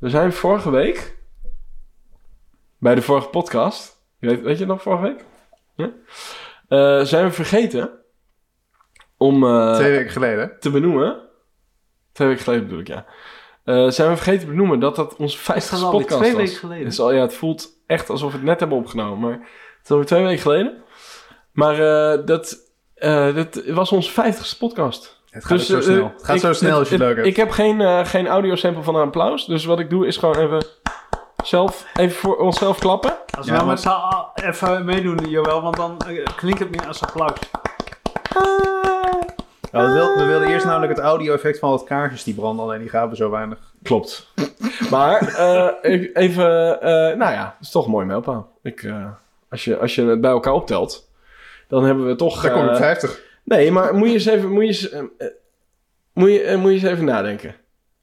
We zijn vorige week bij de vorige podcast. Weet, weet je nog vorige week? Ja? Eh, zijn we vergeten om eh, Twee weken geleden. te benoemen. Twee weken geleden bedoel ik, ja. Eh, zijn we vergeten te benoemen dat dat onze 50 is alweer podcast twee was. weken geleden. Dus al, ja, het voelt echt alsof we het net hebben opgenomen. Maar het is alweer twee weken geleden. Maar eh, dat, eh, dat was onze 50ste podcast. Het gaat Dus, zo eh, snel. Het gaat ik- zo snel als je het leuk hebt. Ik heb geen, eh geen audiosample van een applaus. Dus wat ik doe is gewoon even zelf even voor onszelf klappen. Als we Ja, nou maar- met z'n even meedoen, Joël, want dan eh, klinkt het meer als applaus. Ja, we, wil- we wilden eerst namelijk het audio-effect van wat kaarsjes die branden, alleen die gaven zo weinig. Klopt. Maar eh, ik- even, eh, nou ja, het is toch een mooi mijlpaal. Ik, eh, als, je, als je het bij elkaar optelt, dan hebben we toch... Daar kom ik eh, 50. Nee, maar moet je eens even, moet je eens, eh, eh, moet je, eh, moet je eens even nadenken.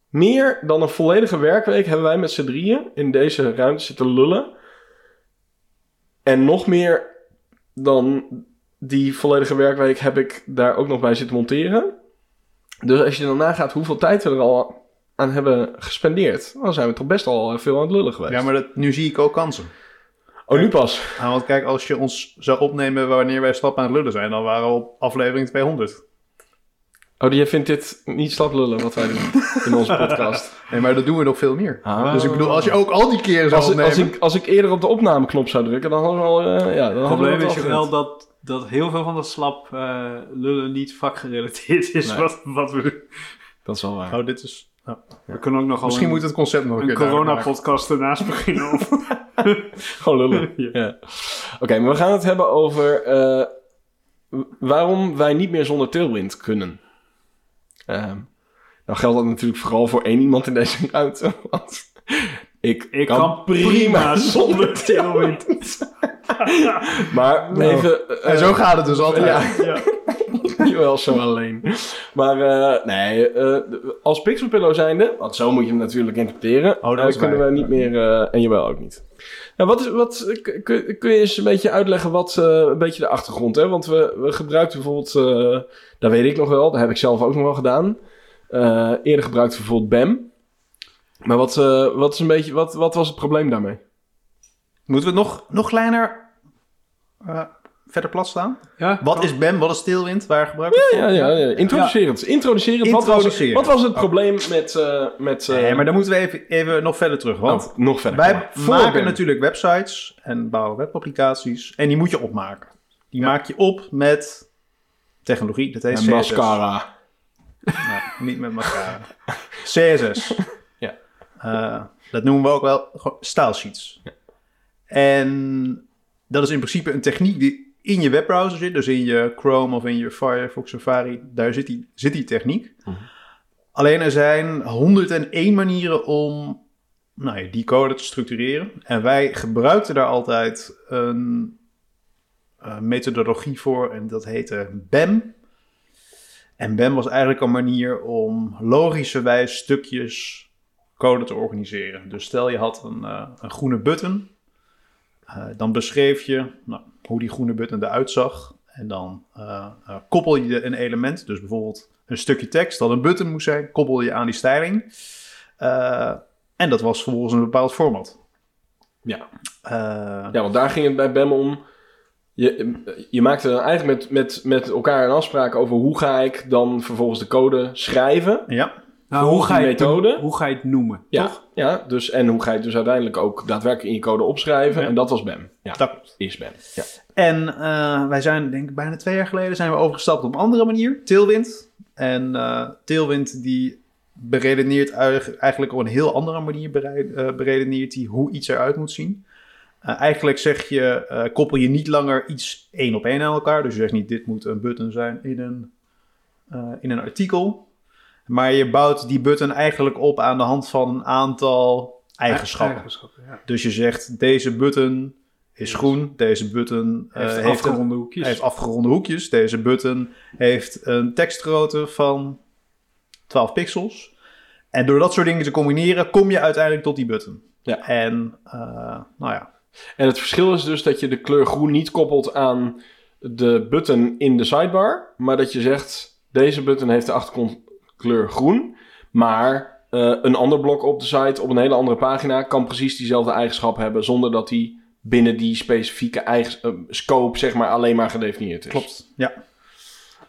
Meer dan een volledige werkweek hebben wij met z'n drieën in deze ruimte zitten lullen. En nog meer dan die volledige werkweek heb ik daar ook nog bij zitten monteren. Dus als je dan nagaat hoeveel tijd we er al aan hebben gespendeerd, dan zijn we toch best al veel aan het lullen geweest. Ja, maar dat, nu zie ik ook kansen. Oh, nu pas. Nou, want kijk, als je ons zou opnemen wanneer wij slap aan het lullen zijn, dan waren we op aflevering 200. Oh, jij vindt dit niet slap lullen wat wij doen in onze podcast. Nee, maar dat doen we nog veel meer. Ah. Dus ik bedoel, als je ook al die keren zou Als, ik- opnemen... als, ik, als ik eerder op de opnameknop zou drukken, dan hadden we al... eh, ja, dan Het hadden we probleem is wel dat, dat heel veel van dat slap eh, lullen niet vakgerelateerd is Nee. wat, wat we doen. Dat is wel waar. Oh, dit is... nou, We kunnen ook nog misschien een, moet het concept nog een, een corona-podcast ernaast beginnen. Of, Gewoon lullen. Ja. ja. Oké, maar we gaan het hebben over eh, waarom wij niet meer zonder tailwind kunnen. Ehm, nou geldt dat natuurlijk vooral voor één iemand in deze ruimte. Want ik, ik kan, kan prima, prima zonder tailwind. maar Nou, even... eh, En zo gaat het dus altijd. ja. ja. Jawel, zo alleen. Maar eh, nee, eh, als Pixelpillow zijnde, want zo moet je hem natuurlijk interpreteren, Oh, dat eh, kunnen we niet meer, en jawel ook niet. Nou, wat is, wat, kun, kun je eens een beetje uitleggen wat een beetje de achtergrond, hè? Want we, we gebruikten bijvoorbeeld, dat weet ik nog wel, dat heb ik zelf ook nog wel gedaan. Eerder gebruikten we bijvoorbeeld BAM. Maar wat, wat, is een beetje, wat, wat was het probleem daarmee? Moeten we het nog, nog kleiner verder plat staan? Ja, Wat is BAM? Wat is tailwind? Waar gebruiken we het Ja, ja, ja. Introducerend. Introducerend. Wat, was, Introducerend. wat was het probleem met... eh met eh, Nee, maar dan moeten we even, even nog verder terug. Want oh, nog verder. wij maken natuurlijk websites en bouwen webapplicaties. En die moet je opmaken. Die maak je op met technologie. Dat heet En CSS. mascara. Nee, niet met mascara. CSS. Ja. Eh, dat noemen we ook wel stylesheets. En dat is in principe een techniek die in je webbrowser zit. Dus in je Chrome of in je Firefox Safari. Daar zit die, zit die techniek. Mhm. Alleen er zijn 101 manieren om nou ja, die code te structureren. En wij gebruikten daar altijd een eh, methodologie voor. En dat heette BAM. En BAM was eigenlijk een manier om logischerwijs stukjes code te organiseren. Dus stel je had een, eh, een groene button. Eh, dan beschreef je nou, hoe die groene button eruit zag. En dan eh, eh, koppel je een element. Dus bijvoorbeeld een stukje tekst dat een button moest zijn. Koppel je aan die styling. Eh, en dat was vervolgens een bepaald format. Ja. Ja, want daar ging het bij BAM om. Je, je maakte dan eigenlijk met, met, met elkaar een afspraak over hoe ga ik dan vervolgens de code schrijven. ja. Nou, hoe, ga je het, hoe ga je het noemen? Ja, Toch? ja dus, en hoe ga je het dus uiteindelijk ook daadwerkelijk in je code opschrijven. Ja. En dat was BAM. Ja, Dat is BAM. Ja. En eh, wij zijn, denk ik, bijna twee jaar geleden zijn we overgestapt op een andere manier, Tailwind. En eh Tailwind die beredeneert eigenlijk op een heel andere manier eh, beredeneert die hoe iets eruit moet zien. Eigenlijk zeg je, koppel je niet langer iets één op één aan elkaar. Dus je zegt niet, dit moet een button zijn in een, in een artikel. Maar je bouwt die button eigenlijk op aan de hand van een aantal eigenschappen. Eigenschappen, ja. Dus je zegt, deze button is groen, deze button eh, Heeft een- hoekjes. heeft afgeronde hoekjes, deze button heeft een tekstgrootte van 12 pixels. En door dat soort dingen te combineren, kom je uiteindelijk tot die button. Ja. En, eh, nou ja, En het verschil is dus dat je de kleur groen niet koppelt aan de button in de sidebar. Maar dat je zegt, deze button heeft de achtergrondkleur groen. Maar eh, een ander blok op de site, op een hele andere pagina, kan precies diezelfde eigenschap hebben, zonder dat die binnen die specifieke eigen, eh, scope, zeg maar, alleen maar gedefinieerd is. Klopt. Ja.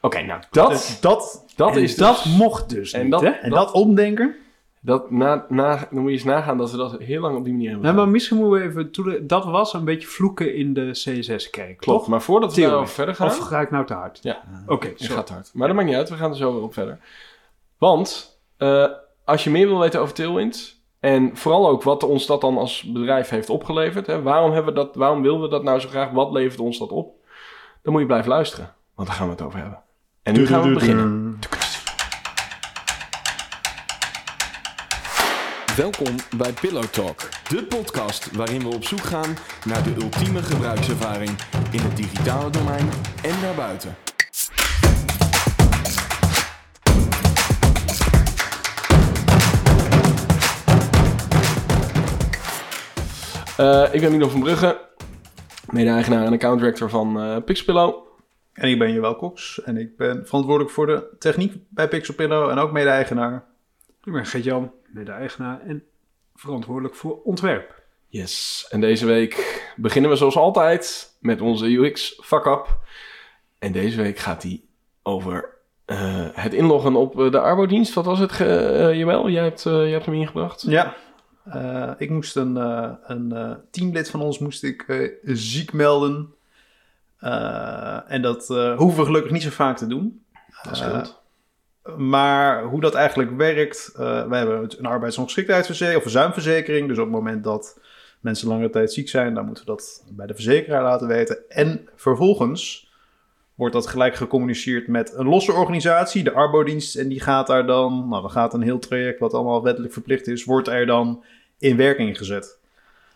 Oké, nou, dat, Dus dat, dat is dat dus- mocht dus En niet, dat- hè? en dat omdenken. Dat na, na, dan moet je eens nagaan dat we dat heel lang op die manier hebben gedaan. maar misschien moeten we even Dat was een beetje vloeken in de CSS-kerk, Klopt, toch? maar voordat we daarover verder gaan... Of ga ik nou te hard? Ja. Oké, sorry. gaat hard. Maar dat maakt niet uit, we gaan er zo weer op verder. Want eh, als je meer wil weten over Tailwind... en vooral ook wat ons dat dan als bedrijf heeft opgeleverd... Hè, waarom, hebben we dat, waarom willen we dat nou zo graag? Wat levert ons dat op? Dan moet je blijven luisteren, want daar gaan we het over hebben. En nu gaan we beginnen. Welkom bij Pillow Talk, de podcast waarin we op zoek gaan naar de ultieme gebruikservaring in het digitale domein en daarbuiten. Eh, ik ben Milo van Brugge, mede-eigenaar en account director van eh Pixpillow. En ik ben Jewel Cox. En ik ben verantwoordelijk voor de techniek bij Pixelpillow en ook mede-eigenaar. Ik ben Gert-Jan, mede-eigenaar en verantwoordelijk voor ontwerp. Yes, en deze week beginnen we zoals altijd met onze UX fuck-up. En deze week gaat die over eh, het inloggen op de Arbodienst. Wat was het, eh, Jawel? Jij hebt, eh, jij hebt hem ingebracht. Ja, eh, ik moest een, eh, een eh, teamlid van ons moest ik ziek melden. En dat hoeven we gelukkig niet zo vaak te doen. Dat. Maar hoe dat eigenlijk werkt, wij hebben een arbeidsongeschiktheidsverzekering of verzuimverzekering. Dus op het moment dat mensen langere tijd ziek zijn, dan moeten we dat bij de verzekeraar laten weten. En vervolgens wordt dat gelijk gecommuniceerd met een losse organisatie, de Arbodienst. En die gaat daar dan, nou dan gaat een heel traject wat allemaal wettelijk verplicht is, wordt er dan in werking gezet.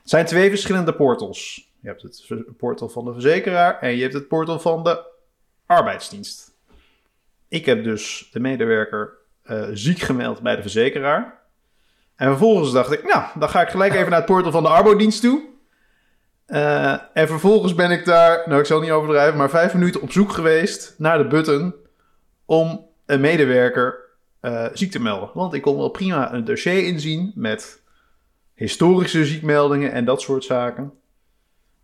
Het zijn twee verschillende portals. Je hebt het portal van de verzekeraar en je hebt het portal van de arbeidsdienst. Ik heb dus de medewerker eh, ziek gemeld bij de verzekeraar. En vervolgens dacht ik, nou, dan ga ik gelijk even naar het portal van de Arbodienst toe. Eh, en vervolgens ben ik daar, nou ik zal niet overdrijven, maar vijf minuten op zoek geweest naar de button om een medewerker eh, ziek te melden. Want ik kon wel prima een dossier inzien met historische ziekmeldingen en dat soort zaken.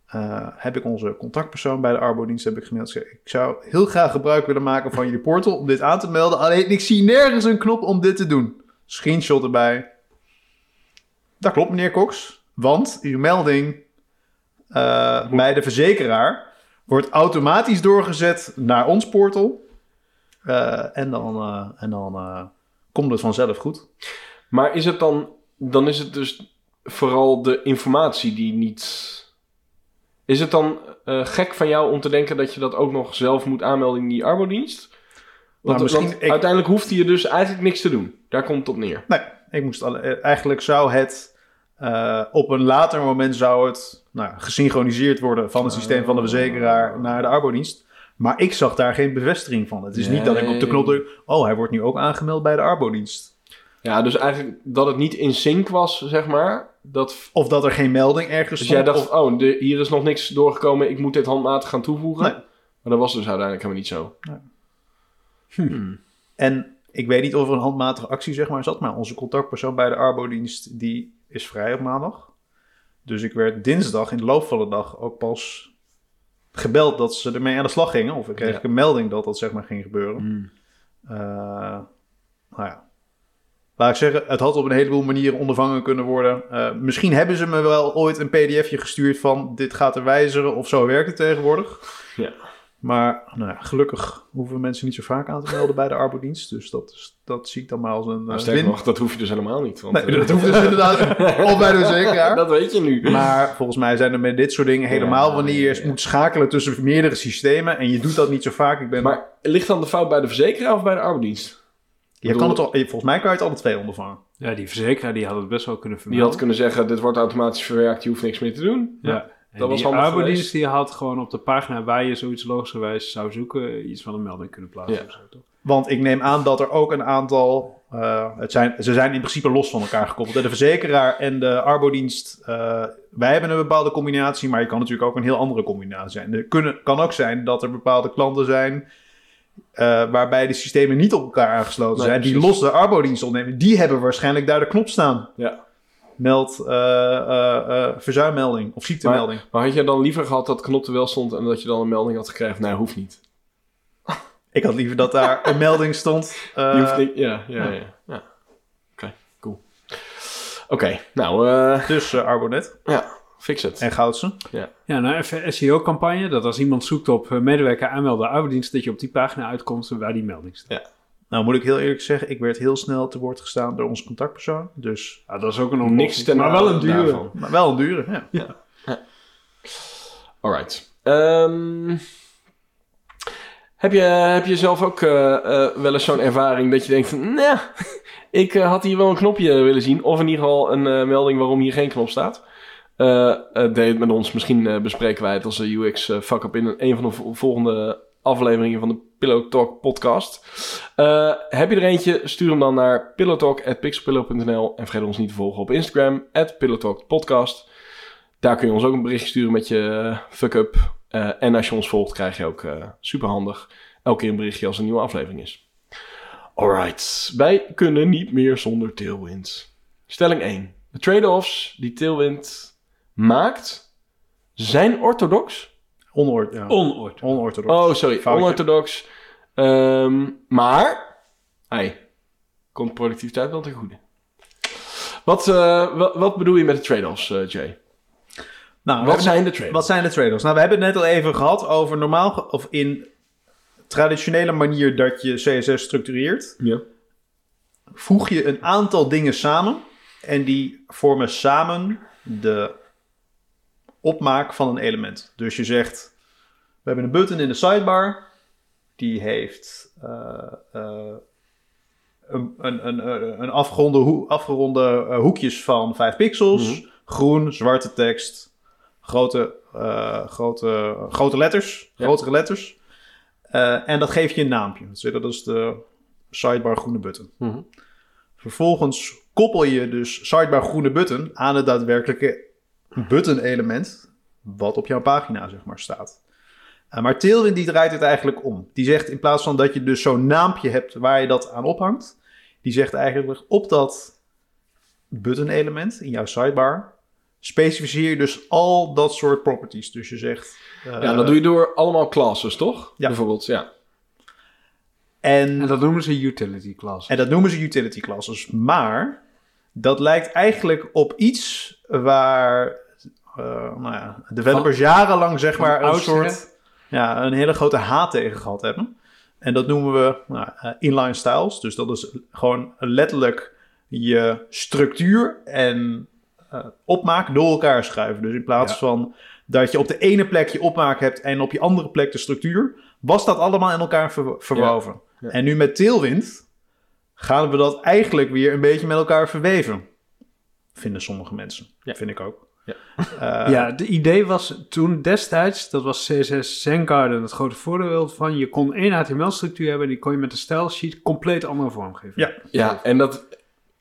Eh, heb ik onze contactpersoon bij de Arbodienst heb ik gemaild. Ik zou heel graag gebruik willen maken van jullie portal om dit aan te melden. Alleen ik zie nergens een knop om dit te doen. Screenshot erbij. Dat klopt, meneer Cox. Want uw melding eh, bij de verzekeraar wordt automatisch doorgezet naar ons portal. Eh, en dan, en dan komt het vanzelf goed. Maar is het dan, dan is het dus vooral de informatie die niet... Is het dan eh, gek van jou om te denken dat je dat ook nog zelf moet aanmelden in die Arbodienst? Want, Nou, misschien- want ik- uiteindelijk hoeft je dus eigenlijk niks te doen. Daar komt het op neer. Nee, ik moest alle, eh, eigenlijk zou het eh, op een later moment zou het nou, gesynchroniseerd worden van het systeem van de verzekeraar naar de arbodienst. Maar ik zag daar geen bevestiging van. Het is niet dat ik op de knop druk, oh hij wordt nu ook aangemeld bij de arbodienst. Ja, dus eigenlijk dat het niet in sync was, zeg maar. Dat, Of dat er geen melding ergens dus stond. jij dacht, of- oh, de, hier is nog niks doorgekomen. Ik moet dit handmatig gaan toevoegen. Nee. Maar dat was dus uiteindelijk helemaal niet zo. En ik weet niet of er een handmatige actie zeg maar zat, maar onze contactpersoon bij de arbodienst die is vrij op maandag. Dus ik werd dinsdag in de loop van de dag ook pas gebeld dat ze ermee aan de slag gingen. Of ik kreeg Ja. een melding dat dat zeg maar ging gebeuren. Hmm. Eh, nou ja. Laat ik zeggen, het had op een heleboel manieren ondervangen kunnen worden. Eh, misschien hebben ze me wel ooit een pdfje gestuurd van dit gaat er wijzigen of zo werkt het tegenwoordig. Ja. Maar nou ja, gelukkig hoeven mensen niet zo vaak aan te melden bij de arbodienst. Dus dat, dat zie ik dan maar als een sterker win. nog, dat hoef je dus helemaal niet. Want, Nee, eh, dat hoeft dus inderdaad of bij de verzekeraar. dat weet je nu. Maar volgens mij zijn er met dit soort dingen helemaal Ja, wanneer je ja, moet schakelen tussen meerdere systemen. En je doet dat niet zo vaak. Ik ben, Maar ligt dan de fout bij de verzekeraar of bij de arbeidsdienst? Je kan het al, volgens mij kan je het alle twee ondervangen. Ja, die verzekeraar die had het best wel kunnen Die vermelden. had kunnen zeggen, dit wordt automatisch verwerkt, je hoeft niks meer te doen. Ja. En dat was die handig arbeidsdienst die had gewoon op de pagina waar je zoiets logischerwijs zou zoeken, iets van een melding kunnen plaatsen. Ja. of zo, toch? Want ik neem aan dat er ook een aantal. eh, het zijn, ze zijn in principe los van elkaar gekoppeld. De verzekeraar en de arbodienst. eh, wij hebben een bepaalde combinatie, maar je kan natuurlijk ook een heel andere combinatie zijn. Er kunnen, kan ook zijn dat er bepaalde klanten zijn eh, waarbij de systemen niet op elkaar aangesloten Nee, zijn, die los de arbodienst opnemen, die hebben waarschijnlijk daar de knop staan. Ja. Meld eh, eh, verzuimmelding of ziektemelding. Maar had jij dan liever gehad dat de knop er wel stond en dat je dan een melding had gekregen? Nee, hoeft niet. Ik had liever dat daar een melding stond. Je hoeft niet ja, ja, ja. ja. Oké, cool. Oké, nou, Dus Arbonet ja, fix het. en Goudse. Ja, nou even SEO-campagne. Dat als iemand zoekt op eh, medewerker aanmelden arbeidsdienst, dat je op die pagina uitkomt waar die melding staat. Nou moet ik heel eerlijk zeggen, ik werd heel snel te woord gestaan door onze contactpersoon. Dus, Ja, dat is ook een Niks ten Maar wel een dure. daarvan. maar wel een dure, ja. Alright. Ehm, heb, je, heb je zelf ook eh, eh, wel eens zo'n ervaring dat je denkt van... Nou, ik had hier wel een knopje willen zien. Of in ieder geval een eh, melding waarom hier geen knop staat. Eh eh, het met ons. Misschien eh, bespreken wij het als een UX fuck-up in een, van de vo- volgende afleveringen van de Pillow Talk podcast. Eh, heb je er eentje? Stuur hem dan naar pillowtalk.pixelpillow.nl en vergeet ons niet te volgen op Instagram, @pillowtalkpodcast. Daar kun je ons ook een berichtje sturen met je fuck-up. Eh, en als je ons volgt, krijg je ook eh super handig elke keer een berichtje als een nieuwe aflevering is. Alright, wij kunnen niet meer zonder Tailwind. Stelling 1. De trade-offs die Tailwind maakt, zijn orthodox. Onoort, ja. Onoord. onorthodox. Oh, sorry, Foutje. onorthodox. Ehm, maar, hey, komt productiviteit wel ten goede. Wat, eh, wat, wat bedoel je met de trade-offs, eh, Jay? Nou, Wat zijn de trade-offs? Wat zijn de trade-offs? Nou, we hebben het net al even gehad over normaal, of in traditionele manier dat je CSS structureert. Ja. Voeg je een aantal dingen samen en die vormen samen de opmaak van een element. Dus je zegt, we hebben een button in de sidebar, die heeft eh, eh, een, een, een, een afgeronde, afgeronde eh, hoekjes van 5 pixels, Mhm. groen, zwarte tekst, grote, eh, grote, grote letters, Ja. grotere letters. Eh, en dat geef je een naampje. Dus Dat is de sidebar groene button. Mhm. Vervolgens koppel je dus sidebar groene button aan het daadwerkelijke button element wat op jouw pagina zeg maar staat. Eh, maar Tailwind die draait het eigenlijk om. Die zegt in plaats van dat je dus zo'n naampje hebt waar je dat aan ophangt, die zegt eigenlijk op dat button element in jouw sidebar specificeer je dus al dat soort properties. Dus je zegt eh, ja, dat doe je door allemaal classes, toch? Ja. Bijvoorbeeld, ja. en En dat noemen ze utility class. En dat noemen ze utility classes. Maar dat lijkt eigenlijk op iets waar nou ja, developers jarenlang zeg maar een soort ja, een hele grote haat tegen gehad hebben. En dat noemen we nou, eh, inline styles. Dus dat is gewoon letterlijk je structuur en eh, opmaak door elkaar schuiven. Dus in plaats Ja. van dat je op de ene plek je opmaak hebt en op je andere plek de structuur, was dat allemaal in elkaar ver- verwoven. Ja. En nu met Tailwind gaan we dat eigenlijk weer een beetje met elkaar verweven. Vinden sommige mensen. Ja. Vind ik ook. Ja. Eh, ja, de idee was toen destijds, dat was CSS Zengarden het grote voordeel van, je kon één HTML-structuur hebben en die kon je met een style sheet compleet andere vorm geven. Ja. Ja, en dat...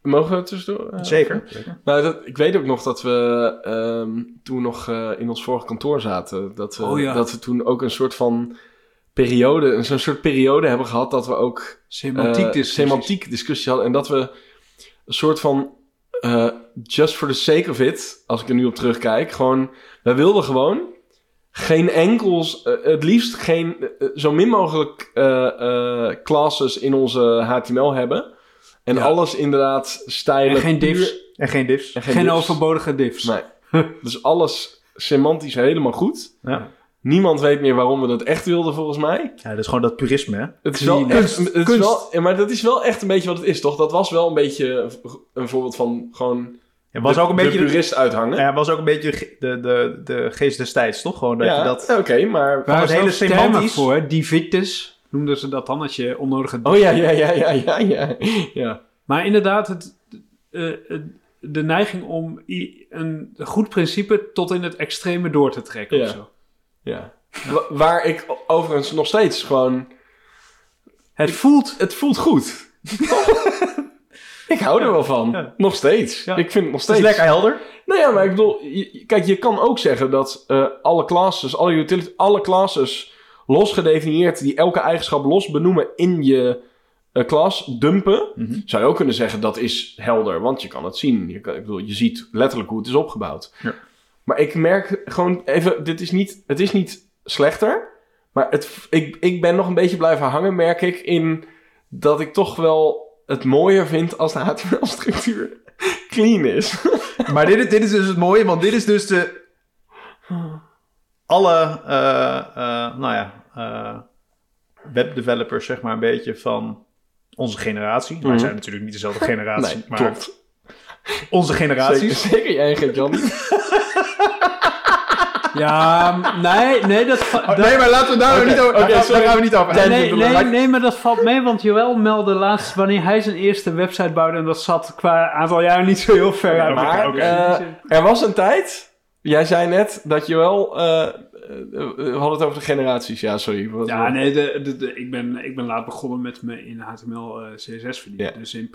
Mogen we het tussendoor? eh, Zeker. Nou, dat, ik weet ook nog dat we ehm, toen nog eh, in ons vorige kantoor zaten. Dat we, Oh ja. dat we toen ook een soort van periode, een zo'n soort periode hebben gehad dat we ook Semantiek discussies. semantiek discussie hadden. En dat we een soort van eh, just for the sake of it, als ik er nu op terugkijk, gewoon, wij wilden gewoon geen enkels, eh, het liefst geen, eh, zo min mogelijk eh, eh, classes in onze HTML hebben. En Ja. alles inderdaad stijlen. En geen puur- divs. En geen diffs. en Geen, divs. overbodige divs. Nee. dus alles semantisch helemaal goed. Ja. Niemand weet meer waarom we dat echt wilden, volgens mij. ja, dat is gewoon dat purisme, hè? Het is wel Kunst. echt, het is wel, maar dat is wel echt een beetje wat het is, toch? Dat was wel een beetje een voorbeeld van gewoon Het was de, ook een beetje de purist uithangen. ja, het was ook een beetje de, de, de, geest destijds, toch? Gewoon dat Ja, je dat... oké, maar... Waar het is hele semantisch- voor, divitus, noemden ze dat dan, als je onnodige... Oh ja, ja, ja, ja, ja, ja. ja. Maar inderdaad, het, eh, eh, de neiging om een goed principe tot in het extreme door te trekken Ja. of zo. ja. Wa- Waar ik overigens nog steeds gewoon... Het voelt... Het voelt goed. ik hou er wel van. Ja. Nog steeds. Ja. Ik vind het nog Het is steeds... lekker helder. Nou ja, maar ik bedoel, je- kijk, je kan ook zeggen dat eh, alle classes, alle utility, alle classes los gedefinieerd die elke eigenschap los benoemen in je eh, klas dumpen. Mhm. Zou je ook kunnen zeggen dat is helder, want je kan het zien. Je, kan, ik bedoel, je ziet letterlijk hoe het is opgebouwd. Ja. Maar ik merk gewoon even, dit is niet, het is niet slechter. Maar het, ik, ik ben nog een beetje blijven hangen, merk ik, in dat ik toch wel het mooier vind als de HTML-structuur clean is. Maar dit, is- dit is dus het mooie, want dit is dus de... Alle, eh, eh, nou ja, eh, webdevelopers, zeg maar, een beetje van onze generatie. Wij Mhm. zijn natuurlijk niet dezelfde generatie, nee, maar klopt. onze Zeker, generaties. zeker jij en Jan. Ja, nee, nee, dat... Oh, dat- nee, maar laten we daar, Oké, niet over, oké, daar, gaan- sorry. daar gaan we niet over. Nee, nee, Maar- nee, maar dat valt mee, want Joël meldde laatst wanneer hij zijn eerste website bouwde en dat zat qua aantal jaren niet zo heel ver uit. Maar oké. eh, er was een tijd, jij zei net dat wel, eh, eh, we hadden het over de generaties. Ja, sorry. Wat- Ja, nee, de, de, de- ik, ben, ik ben laat begonnen met me in HTML eh, CSS verdiepen. Ja. Dus in,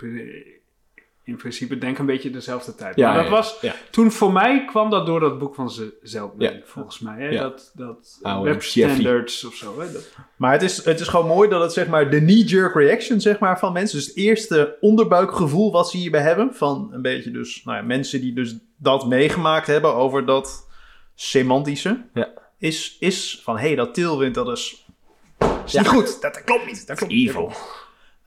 in principe denk een beetje dezelfde tijd. Ja, maar dat ja, was, ja. toen voor mij kwam dat door dat boek van ze zelf, Ja. volgens mij. Hè? Ja. Dat, dat Oude web standards of zo. Hè? Dat, Maar het is, het is gewoon mooi dat het zeg maar de knee-jerk reaction zeg maar, van mensen. Dus het eerste onderbuikgevoel wat ze hierbij hebben. Van een beetje dus nou ja, mensen die dus dat meegemaakt hebben over dat semantische. Ja. Is, is van hé, hey, dat tailwind dat is, is niet goed. Dat, dat klopt niet. Dat klopt niet. Evil.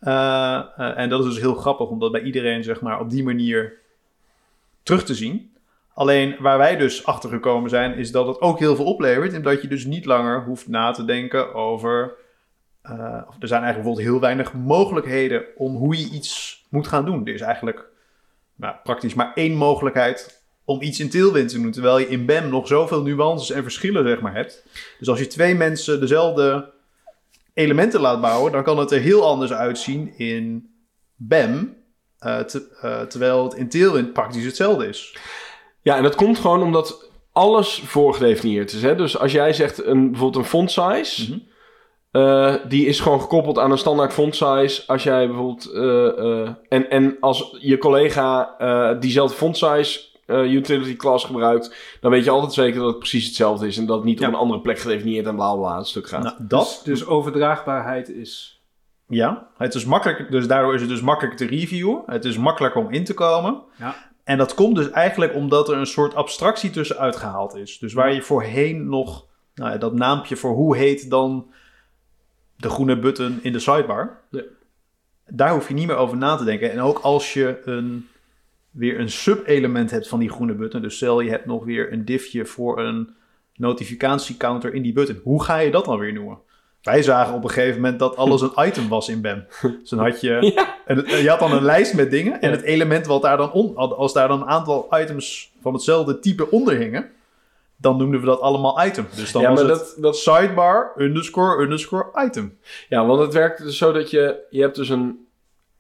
En dat is dus heel grappig om dat bij iedereen zeg maar op die manier terug te zien. Alleen waar wij dus achter gekomen zijn, is dat het ook heel veel oplevert. En dat je dus niet langer hoeft na te denken over. eh, er zijn eigenlijk bijvoorbeeld heel weinig mogelijkheden om hoe je iets moet gaan doen. Er is eigenlijk nou, praktisch maar één mogelijkheid om iets in Tailwind te doen. Terwijl je in BEM nog zoveel nuances en verschillen zeg maar, hebt. Dus als je twee mensen dezelfde elementen laat bouwen, dan kan het er heel anders uitzien in BEM. eh, te- eh, terwijl het in Tailwind praktisch hetzelfde is. Ja, en dat komt gewoon omdat alles voorgedefinieerd is. Hè? Dus als jij zegt een, bijvoorbeeld een font size, Mhm. eh, die is gewoon gekoppeld aan een standaard font size. Als jij bijvoorbeeld. en, en als je collega diezelfde font size eh, utility class gebruikt, dan weet je altijd zeker dat het precies hetzelfde is en dat het niet Ja. op een andere plek gedefinieerd en bla bla het stuk gaat. Nou, dat, dus, dus overdraagbaarheid is... ja, het is makkelijk, dus daardoor is het dus makkelijker te reviewen. Het is makkelijker om in te komen. Ja. En dat komt dus eigenlijk omdat er een soort abstractie tussenuit gehaald is. Dus waar je voorheen nog nou ja, dat naampje voor hoe heet dan de groene button in de sidebar. Ja. Daar hoef je niet meer over na te denken. En ook als je een, weer een sub-element hebt van die groene button. Dus stel je hebt nog weer een diffje voor een notificatiecounter in die button. Hoe ga je dat dan weer noemen? Wij zagen op een gegeven moment dat alles een item was in BEM. Dus dan had je, Ja. en het- je had dan een lijst met dingen. En het element wat daar dan on, als daar dan een aantal items van hetzelfde type onder hingen, dan noemden we dat allemaal item. Dus dan Ja, was maar het dat- dat- sidebar underscore underscore item. Ja, want het werkt dus zo dat je... Je hebt dus een...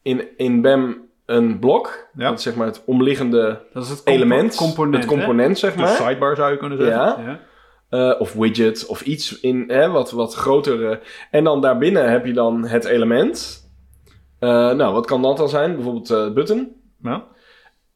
In, in BEM een blok. Ja. Dat is zeg maar het omliggende Dat is het element. component. het component, zeg maar. sidebar zou je kunnen zeggen. ja. Eh, of widget, of iets in hè, wat, wat grotere. En dan daarbinnen heb je dan het element. Eh, nou, wat kan dat dan zijn? Bijvoorbeeld eh button. Ja.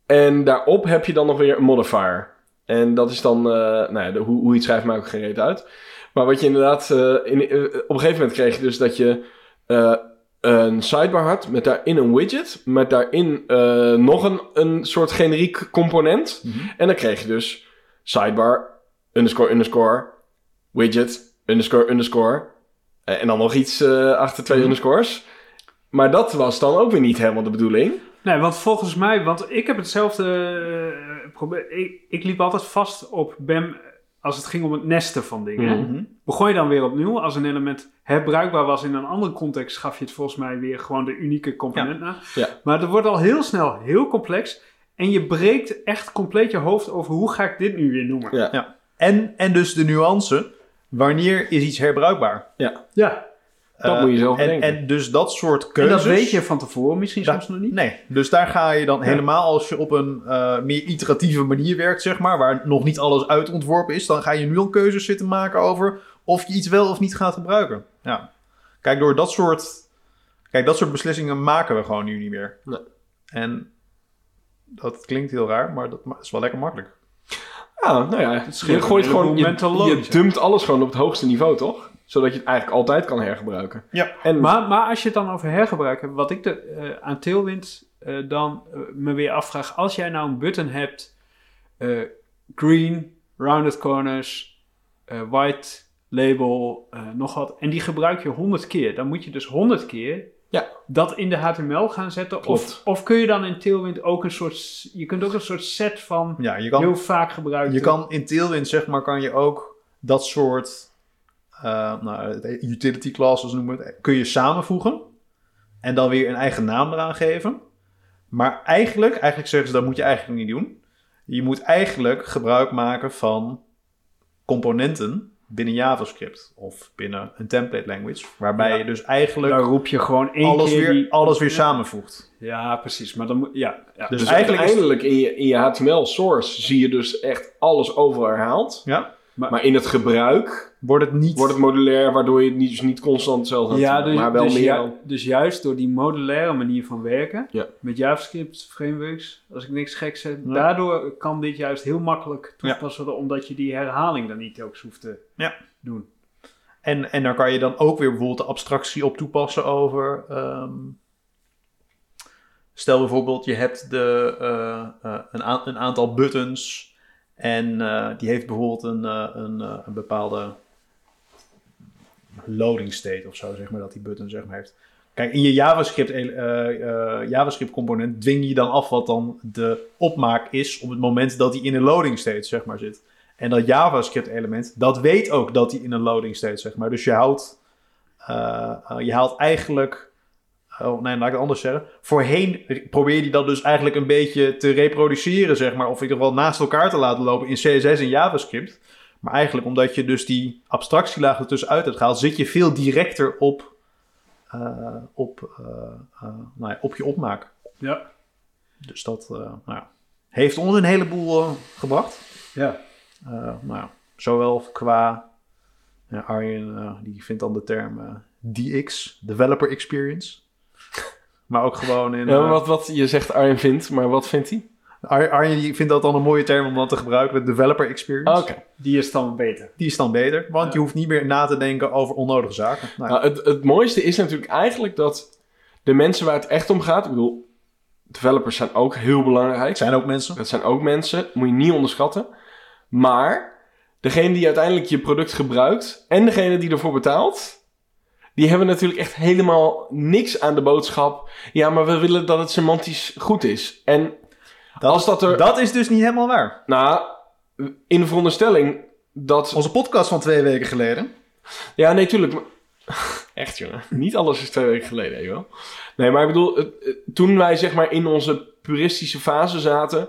En daarop heb je dan nog weer een modifier. En dat is dan, eh, nou ja, de, hoe, hoe je het schrijft maakt ook geen reet uit. Maar wat je inderdaad, eh, in, eh, op een gegeven moment kreeg je dus dat je eh, een sidebar had met daarin een widget. Met daarin eh, nog een, een soort generiek component. Mhm. En dan kreeg je dus sidebar, underscore, underscore, widget, underscore, underscore. Eh, en dan nog iets eh, achter twee Mhm. underscores. Maar dat was dan ook weer niet helemaal de bedoeling. Nee, want volgens mij, want ik heb hetzelfde probleem. Ik, ik liep altijd vast op BEM als het ging om het nesten van dingen. Mhm. Mhm. Begon je dan weer opnieuw. Als een element herbruikbaar was in een andere context, gaf je het volgens mij weer gewoon de unieke component na. Ja. Maar het wordt al heel snel heel complex. En je breekt echt compleet je hoofd over hoe ga ik dit nu weer noemen. Ja. Ja. En, en dus de nuance, wanneer is iets herbruikbaar? Ja, Ja. Dat Eh, moet je zelf en, bedenken. en dus dat soort En keuzes... dat weet je van tevoren misschien Da- soms nog niet. Nee, dus daar ga je dan helemaal als je op een eh, meer iteratieve manier werkt, zeg maar, waar nog niet alles uitontworpen is, dan ga je nu al keuzes zitten maken over of je iets wel of niet gaat gebruiken. Ja. Kijk, door dat soort, kijk, dat soort beslissingen maken we gewoon nu niet meer. Nee. En dat klinkt heel raar, maar dat is wel lekker makkelijk. Ja, nou ja, je gooit gewoon, je, je dumpt alles gewoon op het hoogste niveau, toch? Zodat je het eigenlijk altijd kan hergebruiken. Ja. En Maar, maar als je het dan over hergebruik hebt, wat ik de, eh, aan Tailwind eh, dan eh, me weer afvraag, als jij nou een button hebt, eh, green, rounded corners, eh, white, label, eh, nog wat, en die gebruik je 100 keer, dan moet je dus 100 keer Ja. dat in de HTML gaan zetten. Of, of kun je dan in Tailwind ook een soort, je kunt ook een soort set van Ja, je kan, heel vaak gebruiken. je kan in Tailwind, zeg maar, kan je ook dat soort eh, nou, utility classes noemen we het, kun je samenvoegen. En dan weer een eigen naam eraan geven. Maar eigenlijk, eigenlijk zeggen ze dat moet je eigenlijk niet doen. Je moet eigenlijk gebruik maken van componenten binnen JavaScript of binnen een template language. Waarbij Ja. je dus eigenlijk Daar roep je gewoon één alles keer weer, die- alles weer Ja. samenvoegt. Ja, precies. Maar dan moet, ja, ja. Dus, dus eigenlijk is, uiteindelijk in je, in je HTML source zie je dus echt alles overal herhaald. ja, Maar in het gebruik wordt het niet... wordt het modulair, waardoor je het niet, dus niet constant hetzelfde hebt. Ja, dus, maar wel dus, meer dan- dus juist door die modulaire manier van werken, Ja. met JavaScript frameworks, als ik niks geks zeg, Ja. daardoor kan dit juist heel makkelijk toegepast worden, omdat je die herhaling dan niet telkens hoeft te Ja. doen. En, en daar kan je dan ook weer bijvoorbeeld de abstractie op toepassen over. ehm, stel bijvoorbeeld, je hebt de, eh, eh, een, een aantal buttons. En eh, die heeft bijvoorbeeld een, eh, een, eh, een bepaalde loading state of zo, zeg maar, dat die button zeg maar heeft. Kijk, in je JavaScript, JavaScript component dwing je dan af wat dan de opmaak is op het moment dat hij in een loading state zeg maar zit. En dat JavaScript element, dat weet ook dat hij in een loading state, zeg maar. Dus je houdt, je haalt eigenlijk, oh nee, laat ik het anders zeggen. Voorheen re- probeer je dat dus eigenlijk een beetje te reproduceren, zeg maar. Of in ieder geval naast elkaar te laten lopen in CSS en JavaScript. Maar eigenlijk omdat je dus die abstractielaag ertussen uit hebt gehaald, zit je veel directer op, eh, op, eh, nou ja, op je opmaak. Ja. Dus dat nou ja, heeft ons een heleboel gebracht. Ja. Nou ja, zowel qua ja, Arjen, die vindt dan de term DX, Developer Experience. Maar ook gewoon in. Ja, eh, wat, wat je zegt Arjen vindt, maar wat vindt hij? Ar- Arjen die vindt dat dan een mooie term om dan te gebruiken, de Developer Experience. Oké. Die is dan beter. Die is dan beter, want Ja. je hoeft niet meer na te denken over onnodige zaken. Nou, ja. Nou, het, het mooiste is natuurlijk eigenlijk dat de mensen waar het echt om gaat, ik bedoel, developers zijn ook heel belangrijk. het zijn ook mensen. Dat zijn ook mensen, moet je niet onderschatten. Maar degene die uiteindelijk je product gebruikt en degene die ervoor betaalt, die hebben natuurlijk echt helemaal niks aan de boodschap. Ja, maar we willen dat het semantisch goed is. En Dat, als dat er, dat is dus niet helemaal waar. nou, in de veronderstelling dat Onze podcast van twee weken geleden. Ja, nee, tuurlijk. maar- Echt, jongen. Niet alles is twee weken geleden, wel. Nee, maar ik bedoel, toen wij zeg maar in onze puristische fase zaten...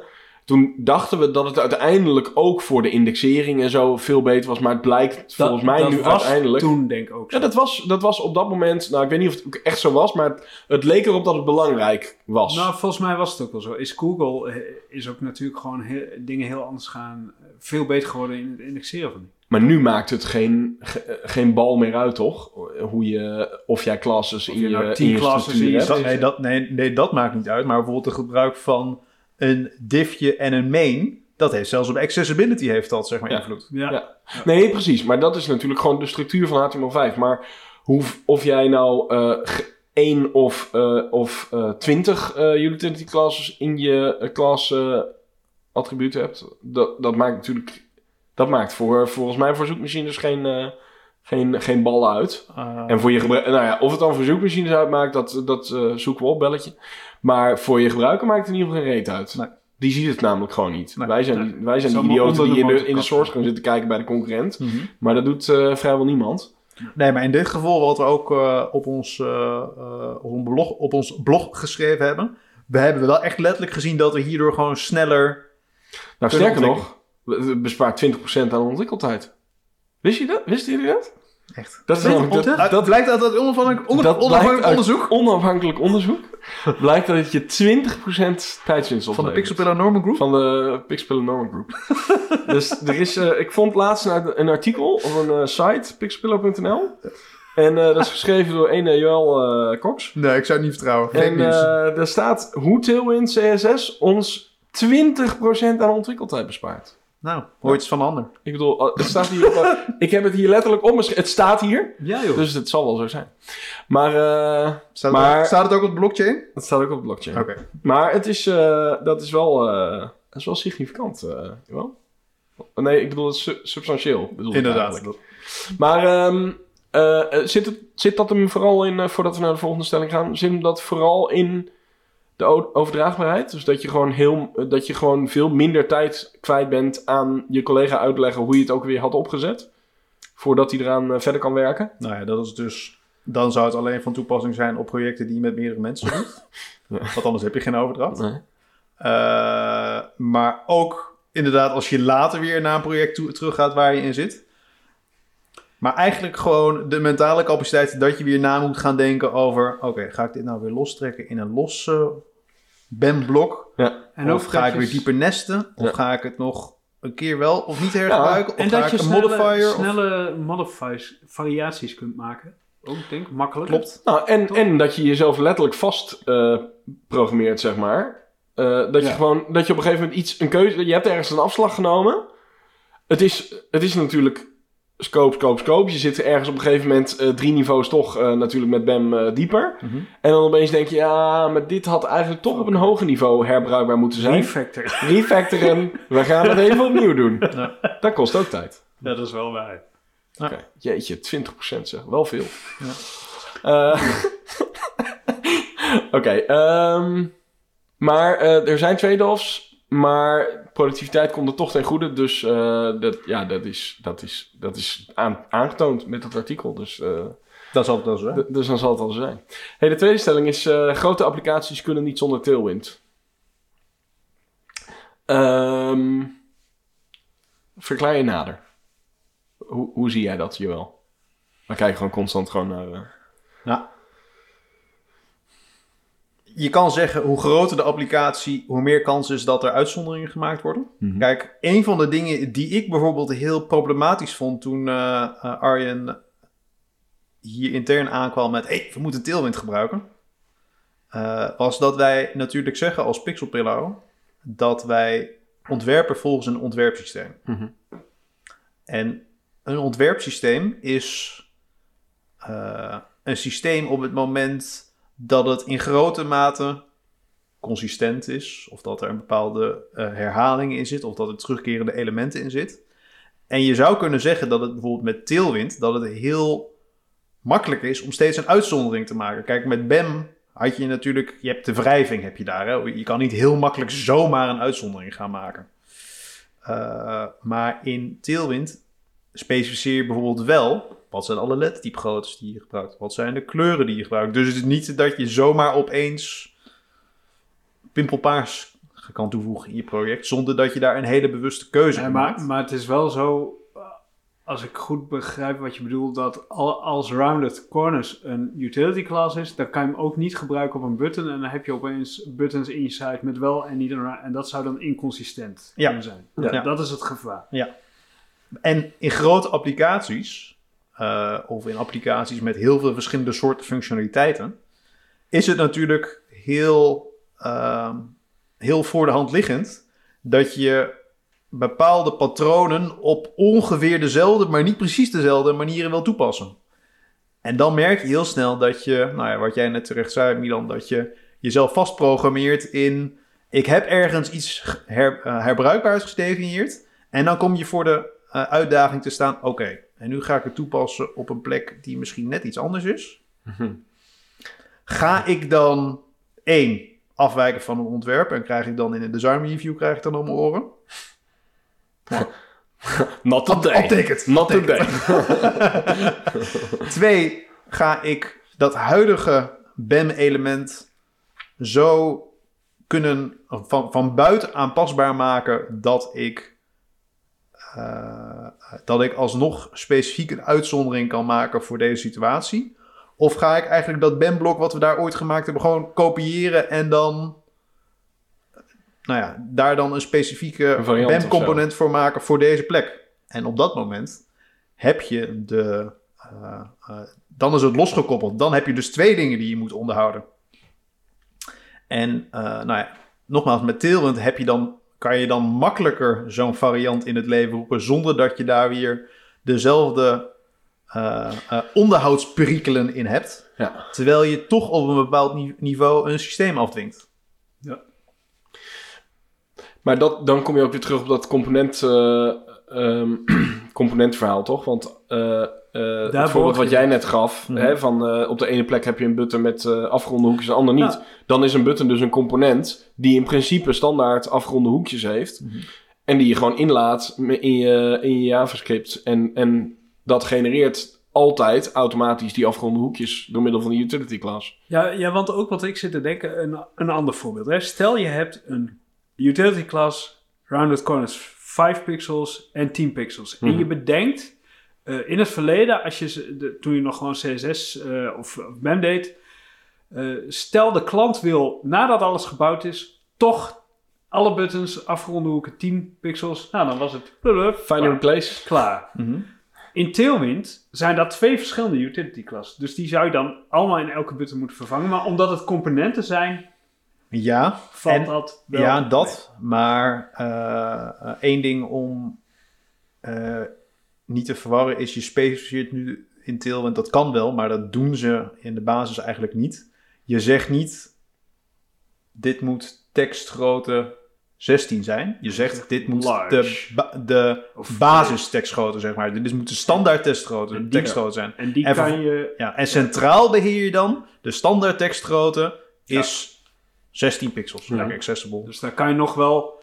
toen dachten we dat het uiteindelijk ook voor de indexering en zo veel beter was. Maar het blijkt volgens mij dat nu was uiteindelijk... toen denk ik ook zo. Ja, dat was, dat was op dat moment... Nou, ik weet niet of het ook echt zo was, maar het, het leek erop dat het belangrijk was. Nou, volgens mij was het ook wel zo. Is Google eh, is ook natuurlijk gewoon heel- dingen heel anders gaan, eh, veel beter geworden in het indexeren van die. Maar nu maakt het geen, ge- geen bal meer uit, toch? Hoe je, of jij classes Of in je je, nou in je in je. Dat, nee, dat, nee, nee, dat maakt niet uit. Maar bijvoorbeeld het gebruik van een diffje en een main... dat heeft zelfs op accessibility heeft dat, zeg maar, Ja. invloed. Ja. Ja. Nee, precies. Maar dat is natuurlijk gewoon de structuur van HTML5. Maar hoe, of jij nou eh ge- één of, eh of eh, twintig eh, utility classes in je eh, class eh, attributen hebt, dat, dat maakt natuurlijk... Dat maakt voor, volgens mij voor zoekmachines geen, eh, geen, geen bal uit. Uh, En voor je gebruik, nou ja, of het dan voor zoekmachines uitmaakt, dat, dat eh, zoeken we op, belletje. Maar voor je gebruiker maakt het in ieder geval geen reet uit. Nee. Die ziet het namelijk gewoon niet. Nee. wij zijn, Nee. wij zijn die idioten die in de, in de source gaan zitten kijken bij de concurrent. mhm. Maar dat doet eh, vrijwel niemand. Nee, maar in dit geval wat we ook eh, op, ons, eh, eh, op, een blog, op ons blog geschreven hebben... we hebben wel echt letterlijk gezien dat we hierdoor gewoon sneller... Nou, sterker nog, het bespaart 20% aan ontwikkeltijd. Wist je dat? Wisten jullie dat? Echt. Dat is dat, dat, dat, blijkt uit dat onafhankelijk, onder, dat onafhankelijk onderzoek onafhankelijk onderzoek. blijkt dat je 20% tijdswinst van de. Pixelpillar Norman Group. Van de Pixpillar Norman Group. dus er is, eh, ik vond laatst een, een artikel op een eh, site, pixpillar.nl. En eh, dat is geschreven door een Joel Cox. Nee, ik zou het niet vertrouwen. En daar staat hoe Tailwind CSS ons 20% aan ontwikkeltijd bespaart. Nou, hoor iets van een ander. Ik bedoel, eh, het staat hier op, ik heb het hier letterlijk omgeschreven. Het staat hier, Ja, joh. dus het zal wel zo zijn. Maar eh, Staat, Maar- het, staat het ook op de blockchain? het staat ook op de blockchain. Oké. Maar het is, eh, dat is wel, eh, dat is wel significant. eh, wel? Nee, ik bedoel, het is substantieel. Bedoel ik Inderdaad. Maar ehm, eh, eh, zit, het, zit dat hem vooral in, voordat we naar de volgende stelling gaan, zit hem dat vooral in de overdraagbaarheid? Dus dat je, gewoon heel, dat je gewoon veel minder tijd kwijt bent aan je collega uitleggen hoe je het ook weer had opgezet? Voordat hij eraan eh, verder kan werken? Nou ja, dat is dus... Dan zou het alleen van toepassing zijn op projecten die je met meerdere mensen doet. Want anders heb je geen overdracht. Nee. Eh, maar ook inderdaad als je later weer naar een project toe, teruggaat waar je in zit. Maar eigenlijk gewoon de mentale capaciteit dat je weer na moet gaan denken over... Oké, ga ik dit nou weer lostrekken in een losse BEM-blok? Ja. en of ga ik weer dieper nesten? Of ga ik het nog een keer wel of niet hergebruiken? En of ga dat je ik een snelle, modifier? of- snelle modifiers, variaties kunt maken. Ook, denk ik, makkelijk. Klopt. Nou, en, Toch? en dat je jezelf letterlijk vast eh, programmeert, zeg maar. Eh, dat je gewoon, dat je op een gegeven moment iets, een keuze, je hebt ergens een afslag genomen. Het is, het is natuurlijk scope, scope, scope. Je zit ergens op een gegeven moment eh, drie niveaus toch eh, natuurlijk met BEM eh, dieper. Mhm. En dan opeens denk je, ja, maar dit had eigenlijk toch op een hoger niveau herbruikbaar moeten zijn. Refactor. Refactoren, we gaan het even opnieuw doen. Ja. Dat kost ook tijd. Dat is wel waar. Ja. Oké, jeetje, 20% zeg, wel veel. Ja. Oké, ehm, maar er zijn trade-offs, maar productiviteit komt er toch ten goede. Dus eh, dat, ja, dat is, dat is, dat is aan- aangetoond met het artikel. Dus, eh, Dat zal het wel zijn. dus dan zal het wel zo zijn. Hey, de tweede stelling is, eh, grote applicaties kunnen niet zonder Tailwind. Ehm verklaar je nader. Hoe, hoe zie jij dat, Joël? We kijken gewoon constant gewoon naar... Nou, je kan zeggen, hoe groter de applicatie, hoe meer kans is dat er uitzonderingen gemaakt worden. Mhm. Kijk, een van de dingen die ik bijvoorbeeld heel problematisch vond toen eh, eh, Arjen hier intern aankwam met, hey, we moeten Tailwind gebruiken. eh, was dat wij natuurlijk zeggen als Pixelpillow dat wij ontwerpen volgens een ontwerpsysteem. Mhm. En een ontwerpsysteem is een systeem op het moment dat het in grote mate consistent is, of dat er een bepaalde eh, herhaling in zit, of dat er terugkerende elementen in zit. En je zou kunnen zeggen dat het bijvoorbeeld met Tailwind, dat het heel makkelijk is om steeds een uitzondering te maken. Kijk, met BEM had je natuurlijk, je hebt de wrijving heb je daar. Hè? Je kan niet heel makkelijk zomaar een uitzondering gaan maken. Eh, maar in Tailwind specificeer je bijvoorbeeld wel wat zijn alle lettertypegroottes die je gebruikt, wat zijn de kleuren die je gebruikt. Dus het is niet dat je zomaar opeens pimpelpaars kan toevoegen in je project, zonder dat je daar een hele bewuste keuze Ja, in maakt. maar het is wel zo, uh, als ik goed begrijp wat je bedoelt, dat al- als Rounded Corners een utility class is, dan kan je hem ook niet gebruiken op een button. En dan heb je opeens buttons in je site met wel en niet een En dat zou dan inconsistent Ja. kunnen zijn. Ja. Ja, Dat is het gevaar. En in grote applicaties, eh, of in applicaties met heel veel verschillende soorten functionaliteiten, is het natuurlijk heel, ehm, heel voor de hand liggend dat je bepaalde patronen op ongeveer dezelfde, maar niet precies dezelfde manieren wil toepassen. En dan merk je heel snel dat je, nou ja, wat jij net terecht zei, Milan, dat je jezelf vastprogrammeert in. Ik heb ergens iets her, eh, herbruikbaars gedefinieerd. En dan kom je voor de uitdaging te staan. Oké, en nu ga ik het toepassen op een plek die misschien net iets anders is. Ga ik dan één afwijken van een ontwerp en krijg ik dan in een design review krijg ik dan om mijn oren? Not today. It. Not today. Twee, ga ik dat huidige BEM-element zo kunnen van, van buiten aanpasbaar maken dat ik, eh, dat ik alsnog specifiek een uitzondering kan maken voor deze situatie? Of ga ik eigenlijk dat BEM-blok wat we daar ooit gemaakt hebben gewoon kopiëren en dan, nou ja, daar dan een specifieke BEM-component voor maken voor deze plek? En op dat moment heb je de. eh, eh, dan is het losgekoppeld. Dan heb je dus twee dingen die je moet onderhouden. En nou ja, nogmaals, met Tailwind heb je dan, kan je dan makkelijker zo'n variant in het leven roepen zonder dat je daar weer dezelfde eh, eh, onderhoudsperikelen in hebt. Ja. Terwijl je toch op een bepaald ni- niveau een systeem afdwingt. Maar dat, dan kom je ook weer terug op dat component, eh, ehm, componentverhaal, toch? Want het voorbeeld wat jij net gaf, Mhm. hè, van eh, op de ene plek heb je een button met eh, afgeronde hoekjes, de ander niet. Ja. Dan is een button dus een component die in principe standaard afgeronde hoekjes heeft. Mhm. En die je gewoon inlaat in je, in je JavaScript. En, en dat genereert altijd automatisch die afgeronde hoekjes door middel van de utility class. Ja, ja, want ook wat ik zit te denken, een, een ander voorbeeld. Hè. Stel je hebt een utility class, rounded corners 5 pixels en 10 pixels. Mhm. En je bedenkt, eh, in het verleden, als je, de, toen je nog gewoon CSS eh, of, of deed, eh, stel de klant wil, nadat alles gebouwd is, toch alle buttons, afgeronde hoeken 10 pixels. Nou, dan was het Find and replace. klaar. In Tailwind zijn dat twee verschillende utility classes. Dus die zou je dan allemaal in elke button moeten vervangen. Maar omdat het componenten zijn, Ja, valt en- dat wel. ja dat. Maar eh, één ding om niet te verwarren is, je specificeert nu in Tailwind, dat kan wel, maar dat doen ze in de basis eigenlijk niet. Je zegt niet, dit moet tekstgrootte 16 zijn. Je zegt, dit moet Large. de, ba- de Of- basistekstgrootte, zeg maar. Dit moet de standaard tekstgrootte, tekstgrootte zijn. En die En kan je... Ja, en centraal beheer je dan, de standaard tekstgrootte is 16 pixels, Ja. accessible. Dus daar kan je nog wel...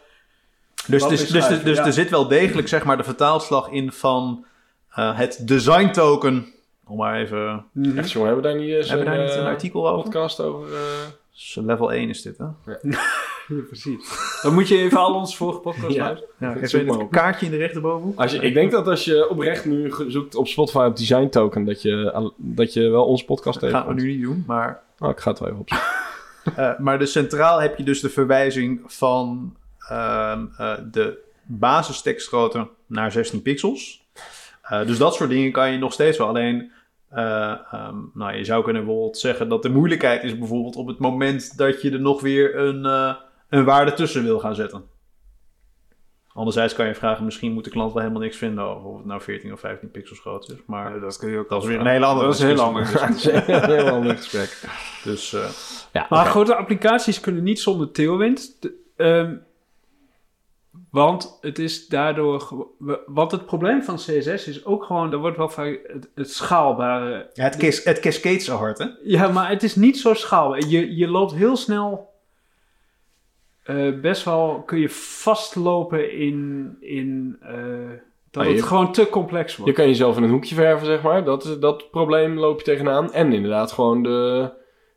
Dus, dus, dus, dus, dus ja. er zit wel degelijk zeg maar, de vertaalslag in van eh, het design token. Om maar even. Mhm. Echt jongen, hebben we daar niet eens Hebben we daar niet een eh, artikel over? podcast over? eh? Dus level 1 is dit, hè? Ja, precies. Dan moet je even al onze vorige podcast Ja. luisteren. Ja, even maar het op. kaartje in de rechterbovenhoek. Als je, ik denk dat als je oprecht nu zoekt op Spotify op design token, dat je, dat je wel onze podcast Dat gaan we nu niet doen, maar. Oh, ik ga het wel even opzoeken. eh, maar dus centraal heb je dus de verwijzing van ehm, eh, de basistekstgrootte naar 16 pixels. Eh, dus dat soort dingen kan je nog steeds wel. Alleen, eh, ehm, nou, je zou kunnen bijvoorbeeld zeggen dat de moeilijkheid is bijvoorbeeld op het moment dat je er nog weer een, eh, een waarde tussen wil gaan zetten. Anderzijds kan je vragen, misschien moet de klant wel helemaal niks vinden over of het nou 14 of 15 pixels groot is. Maar dat kun je ook dat is weer een hele andere Dat is heel ander. Dat is een heel ander gesprek. Dus eh, Ja, Maar grote applicaties kunnen niet zonder Tailwind. De- ehm, want het is daardoor... Want het probleem van CSS is ook gewoon... Er wordt wel vaak het, het schaalbare... ja, het, cas het cascade zo hard, hè? Ja, maar het is niet zo schaalbaar. Je, je loopt heel snel... eh, best wel kun je vastlopen in... in eh, dat Ah, het je- gewoon te complex Je wordt. kan jezelf in een hoekje verven, zeg maar. Dat, is- dat probleem loop je tegenaan. En inderdaad gewoon de,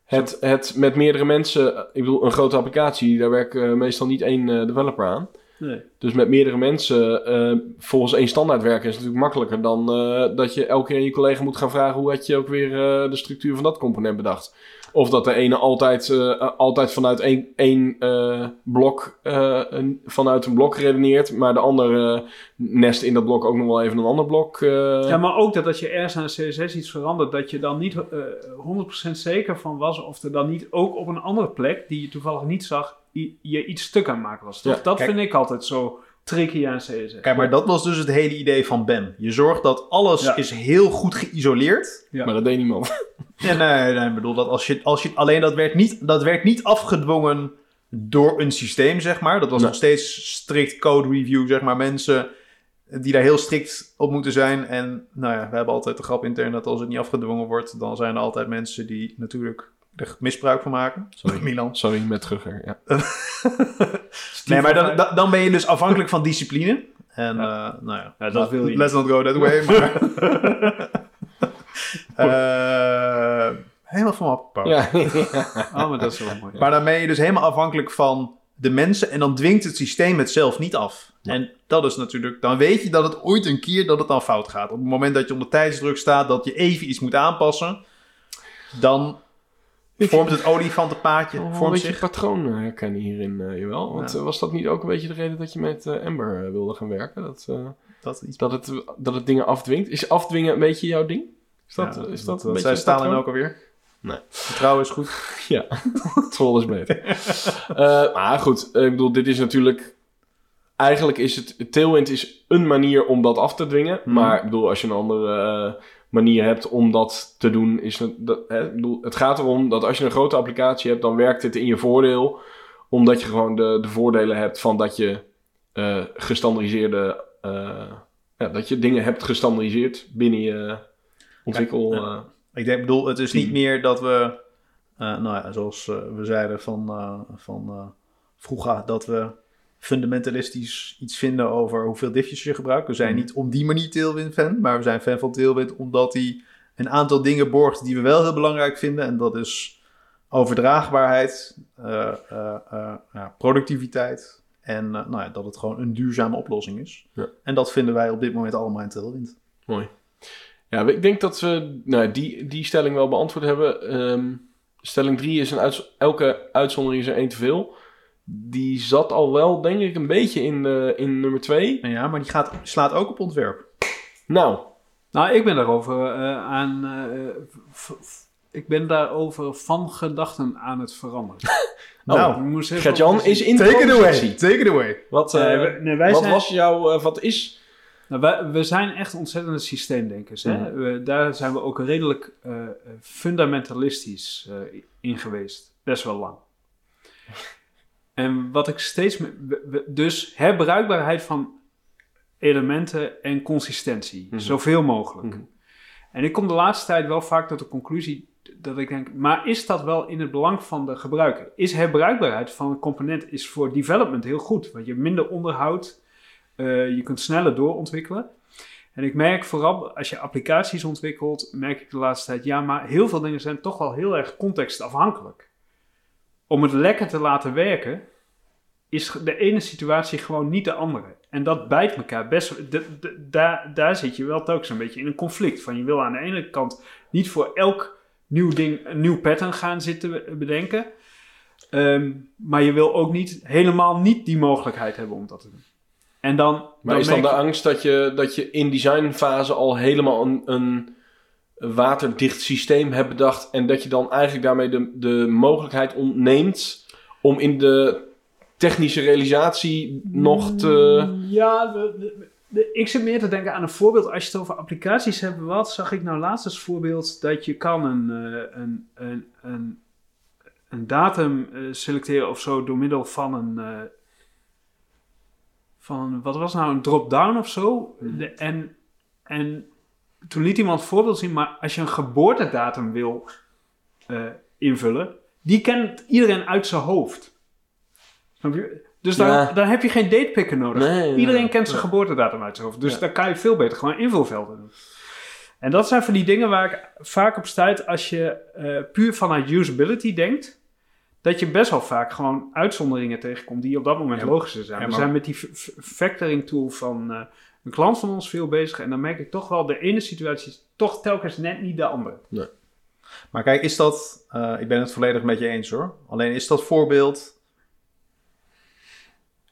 het, het met meerdere mensen... Ik bedoel, een grote applicatie, daar werkt eh, meestal niet één eh, developer aan. Dus met meerdere mensen eh, volgens één standaard werken is natuurlijk makkelijker dan eh, dat je elke keer aan je collega moet gaan vragen hoe had je ook weer eh, de structuur van dat component bedacht. Of dat de ene altijd, eh, altijd vanuit één, één eh, blok, eh, een, vanuit een blok redeneert, maar de andere eh, nest in dat blok ook nog wel even een ander blok. eh, Ja, maar ook dat als je ergens aan CSS iets verandert, dat je dan niet eh 100% zeker van was of er dan niet ook op een andere plek, die je toevallig niet zag, je iets stuk aan maken was. Toch? Ja, dat kijk. vind ik altijd zo tricky aan CSS. Kijk, maar dat was dus het hele idee van BEM. Je zorgt dat alles Ja. is heel goed geïsoleerd. Ja. Maar dat deed niemand. Ja, nee, nee, ik bedoel dat als je, als je alleen dat werd niet, dat werd niet afgedwongen door een systeem, zeg maar. Dat was Nee. nog steeds strikt code review, zeg maar. Mensen die daar heel strikt op moeten zijn. En nou ja, we hebben altijd de grap intern dat als het niet afgedwongen wordt, dan zijn er altijd mensen die natuurlijk er misbruik van maken. Sorry. Milan. Sorry, met terugger. Ja. Nee, maar dan, dan- dan ben je dus afhankelijk van discipline. En Ja. eh, nou ja, Ja, dat wil je Let's not go that way, maar... Eh, helemaal van afgepakt. Ja. Oh, maar dat is wel mooi. Maar dan ben je dus helemaal afhankelijk van de mensen en dan dwingt het systeem het zelf niet af. En dat is natuurlijk, dan weet je dat het ooit een keer dat het dan fout gaat. Op het moment dat je onder tijdsdruk staat, dat je even iets moet aanpassen, dan vormt het olifantenpaadje, Een vormt beetje zich. patroon eh, herkennen hierin, eh jawel. Want Ja. eh, was dat niet ook een beetje de reden dat je met Ember eh, wilde gaan werken? Dat, Dat iets. dat, het, dat het dingen afdwingt? Is afdwingen een beetje jouw ding? Is dat, Ja, is dat, een beetje Stalin patroon? ook alweer. Nee. Vertrouwen is goed. Ja, troll is beter. Maar goed, ik bedoel, dit is natuurlijk... eigenlijk is het... Tailwind is een manier om dat af te dwingen. Mhm. Maar ik bedoel, als je een andere manier hebt om dat te doen... Is het, dat, hè, het gaat erom dat als je een grote applicatie hebt... dan werkt het in je voordeel. Omdat je gewoon de, de voordelen hebt van dat je eh, gestandardiseerde... eh, ja, dat je dingen hebt gestandardiseerd binnen je ontwikkel... Eh, Ik denk, bedoel, het is Team. niet meer dat we, nou ja, zoals we zeiden van, van vroeger, dat we fundamentalistisch iets vinden over hoeveel diffjes je gebruikt. We zijn Mhm. niet om die manier Tailwind fan, maar we zijn fan van Tailwind omdat hij een aantal dingen borgt die we wel heel belangrijk vinden. En dat is overdraagbaarheid, eh, eh, eh, productiviteit en nou ja, dat het gewoon een duurzame oplossing is. Ja. En dat vinden wij op dit moment allemaal in Tailwind. Mooi. Ja, ik denk dat we nou, die, die stelling wel beantwoord hebben. Ehm, stelling 3 is een elke uitzondering is er één te veel. Die zat al wel, denk ik, een beetje in, eh, in nummer 2. Ja, maar die gaat, slaat ook op ontwerp. Nou, Nou, ik ben daarover eh, aan. eh, ik ben daarover van gedachten aan het veranderen. Oh, nou, Gert-Jan is in take it away. Take it away. Wat, eh, Nee, wij wat zijn- was jouw, wat is... Nou, wij, we zijn echt ontzettende systeemdenkers. Hè? We- daar zijn we ook redelijk eh, fundamentalistisch eh, in geweest. Best wel lang. En wat ik steeds... dus herbruikbaarheid van elementen en consistentie. Mhm. Zoveel mogelijk. Mhm. En ik kom de laatste tijd wel vaak tot de conclusie dat ik denk... Maar is dat wel in het belang van de gebruiker? Is herbruikbaarheid van een component is voor development heel goed? Want je minder onderhoud... Eh, je kunt sneller doorontwikkelen. En ik merk vooral als je applicaties ontwikkelt, merk ik de laatste tijd, ja, maar heel veel dingen zijn toch wel heel erg contextafhankelijk. Om het lekker te laten werken, is de ene situatie gewoon niet de andere. En dat bijt elkaar best. de- de- daar, daar zit je wel telkens een beetje in een conflict. Van je wil aan de ene kant niet voor elk nieuw ding een nieuw pattern gaan zitten be- bedenken. Ehm, maar je wil ook niet helemaal niet die mogelijkheid hebben om dat te doen. En dan, Maar is dan de angst dat je, dat je in designfase al helemaal een, een waterdicht systeem hebt bedacht... en dat je dan eigenlijk daarmee de, de mogelijkheid ontneemt om in de technische realisatie nog te... Ja, de, de- de- ik zit meer te denken aan een voorbeeld. Als je het over applicaties hebt, wat zag ik nou laatst als voorbeeld? Dat je kan een, eh, een, een, een, een datum eh, selecteren of zo door middel van een... eh, van, wat was nou, een drop-down of zo? De- en, en toen liet iemand een voorbeeld zien, maar als je een geboortedatum wil eh, invullen, die kent iedereen uit zijn hoofd. Snap je? Dus dan, Ja. dan heb je geen datepicker nodig. Nee, Iedereen kent zijn geboortedatum uit zijn hoofd. Dus Ja. dan kan je veel beter gewoon invulvelden doen. En dat zijn van die dingen waar ik vaak op stuit als je eh, puur vanuit usability denkt. Dat je best wel vaak gewoon uitzonderingen tegenkomt die op dat moment Ja, logischer zijn. We zijn met die factoring tool van eh, een klant van ons veel bezig. En dan merk ik toch wel, de ene situatie is toch telkens net niet de andere. Maar kijk, is dat... eh, ik ben het volledig met je eens hoor. Alleen is dat voorbeeld...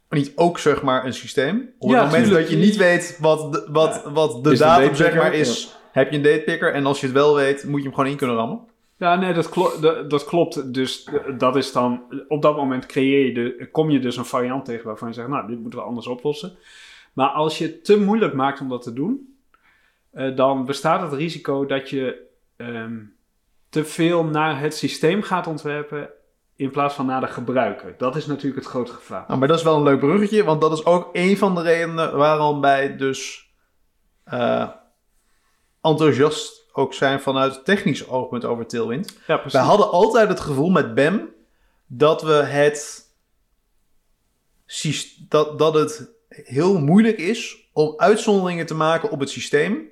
niet ook zeg maar een systeem? Op Ja, het moment tuurlijk. dat je niet weet wat de, wat, wat de Is datum zeg maar is... heb je een datepicker en als je het wel weet... moet je hem gewoon in kunnen rammen. Ja, nee, dat, klo- dat, dat klopt. Dus eh, dat is dan, op dat moment creëer je de, kom je dus een variant tegen waarvan je zegt, nou, dit moeten we anders oplossen. Maar als je het te moeilijk maakt om dat te doen, eh, dan bestaat het risico dat je ehm, te veel naar het systeem gaat ontwerpen in plaats van naar de gebruiker. Dat is natuurlijk het grote gevaar. Nou, maar dat is wel een leuk bruggetje, want dat is ook een van de redenen waarom wij dus eh, enthousiast ook zijn vanuit technisch oogpunt over Tailwind. Ja. Wij hadden altijd het gevoel met BEM dat we het dat, dat het heel moeilijk is om uitzonderingen te maken op het systeem.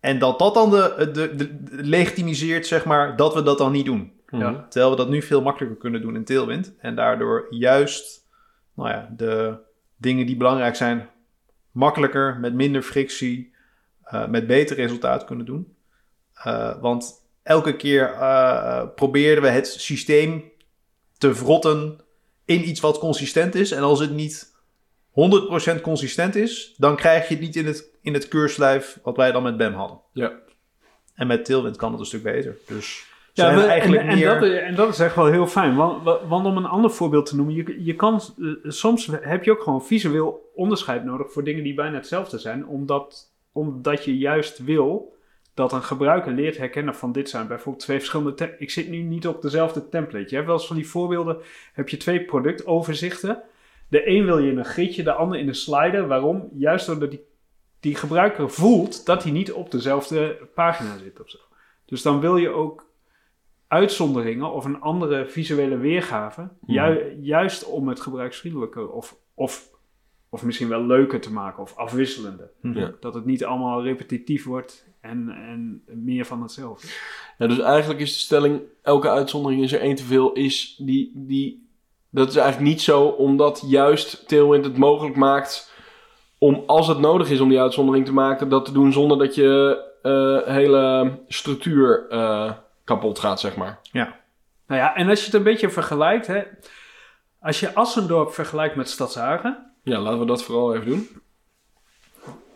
En dat dat dan de, de, legitimiseert, zeg maar, dat we dat dan niet doen. Ja. Terwijl we dat nu veel makkelijker kunnen doen in Tailwind. En daardoor juist nou ja, de dingen die belangrijk zijn, makkelijker, met minder frictie, eh, met beter resultaat kunnen doen. Eh, want elke keer eh, probeerden we het systeem te vrotten in iets wat consistent is. En als het niet 100% consistent is, dan krijg je het niet in het, in het keurslijf wat wij dan met BEM hadden. Ja. En met Tailwind kan het een stuk beter. Dus zijn we- eigenlijk en, en, meer... dat, en dat is echt wel heel fijn. Want, want om een ander voorbeeld te noemen, je, je kan, eh, soms heb je ook gewoon visueel onderscheid nodig voor dingen die bijna hetzelfde zijn. Omdat, omdat je juist wil dat een gebruiker leert herkennen van dit zijn bijvoorbeeld twee verschillende... Ik zit nu niet op dezelfde template. Je hebt wel eens van die voorbeelden, heb je twee productoverzichten. De een wil je in een gridje, de ander in een slider. Waarom? Juist doordat die, die gebruiker voelt dat hij niet op dezelfde pagina zit of zo. Dus dan wil je ook uitzonderingen of een andere visuele weergave. ju- juist om het gebruiksvriendelijker of, of, of misschien wel leuker te maken of afwisselender. Mhm. Ja. Dat het niet allemaal repetitief wordt en, en meer van hetzelfde. Ja, dus eigenlijk is de stelling, elke uitzondering is er één te veel, is die, die, dat is eigenlijk niet zo, omdat juist Tailwind het mogelijk maakt om, als het nodig is om die uitzondering te maken, dat te doen zonder dat je eh, hele structuur eh, kapot gaat, zeg maar. Ja. Nou ja, en als je het een beetje vergelijkt, hè, als je Assendorp vergelijkt met Stadshagen, Ja, laten we dat vooral even doen.